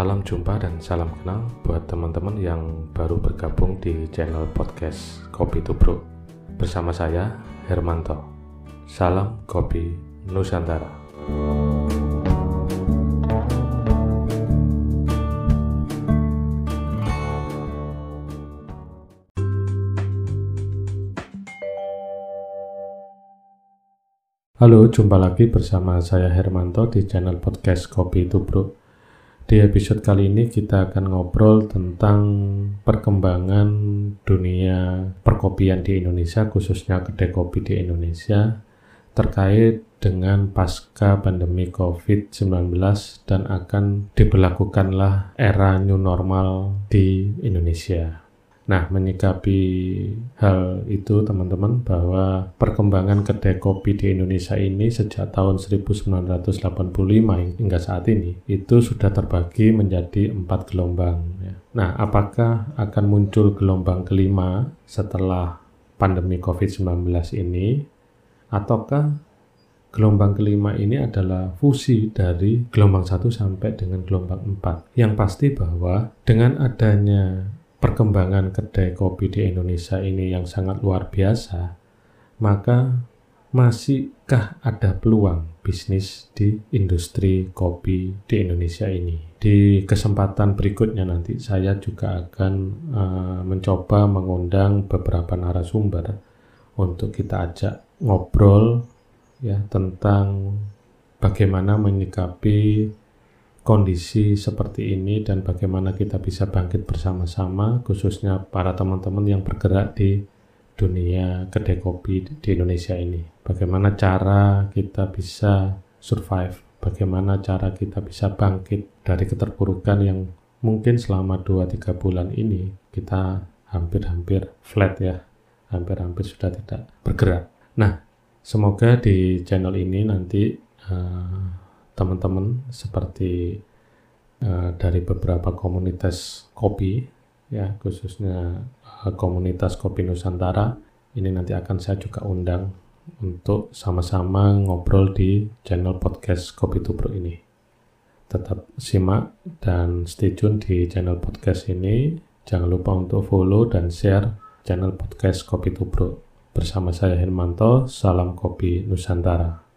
Salam jumpa dan salam kenal buat teman-teman yang baru bergabung di channel podcast Kopi Tubruk bersama saya Hermanto. Salam Kopi Nusantara. Halo, jumpa lagi bersama saya Hermanto di channel podcast Kopi Tubruk. Di episode kali ini kita akan ngobrol tentang perkembangan dunia perkopian di Indonesia, khususnya kedai kopi di Indonesia, terkait dengan pasca pandemi COVID-19 dan akan diberlakukanlah era new normal di Indonesia. Nah, menyikapi hal itu teman-teman bahwa perkembangan kedai kopi di Indonesia ini sejak tahun 1985 hingga saat ini itu sudah terbagi menjadi empat gelombang. Ya. Nah, apakah akan muncul gelombang kelima setelah pandemi COVID-19 ini ataukah gelombang kelima ini adalah fusi dari gelombang satu sampai dengan gelombang empat. Yang pasti bahwa dengan adanya perkembangan kedai kopi di Indonesia ini yang sangat luar biasa, maka masihkah ada peluang bisnis di industri kopi di Indonesia ini? Di kesempatan berikutnya nanti saya juga akan uh, mencoba mengundang beberapa narasumber untuk kita ajak ngobrol ya tentang bagaimana menyikapi kondisi seperti ini dan bagaimana kita bisa bangkit bersama-sama khususnya para teman-teman yang bergerak di dunia kedai kopi di Indonesia ini. Bagaimana cara kita bisa survive, bagaimana cara kita bisa bangkit dari keterpurukan yang mungkin selama 2-3 bulan ini kita hampir-hampir flat ya, hampir-hampir sudah tidak bergerak. Nah, semoga di channel ini nanti uh, teman-teman seperti uh, dari beberapa komunitas kopi ya khususnya uh, komunitas kopi Nusantara ini nanti akan saya juga undang untuk sama-sama ngobrol di channel podcast Kopi Tubruk ini. Tetap simak dan stay tune di channel podcast ini. Jangan lupa untuk follow dan share channel podcast Kopi Tubruk. Bersama saya Hermanto, salam kopi Nusantara.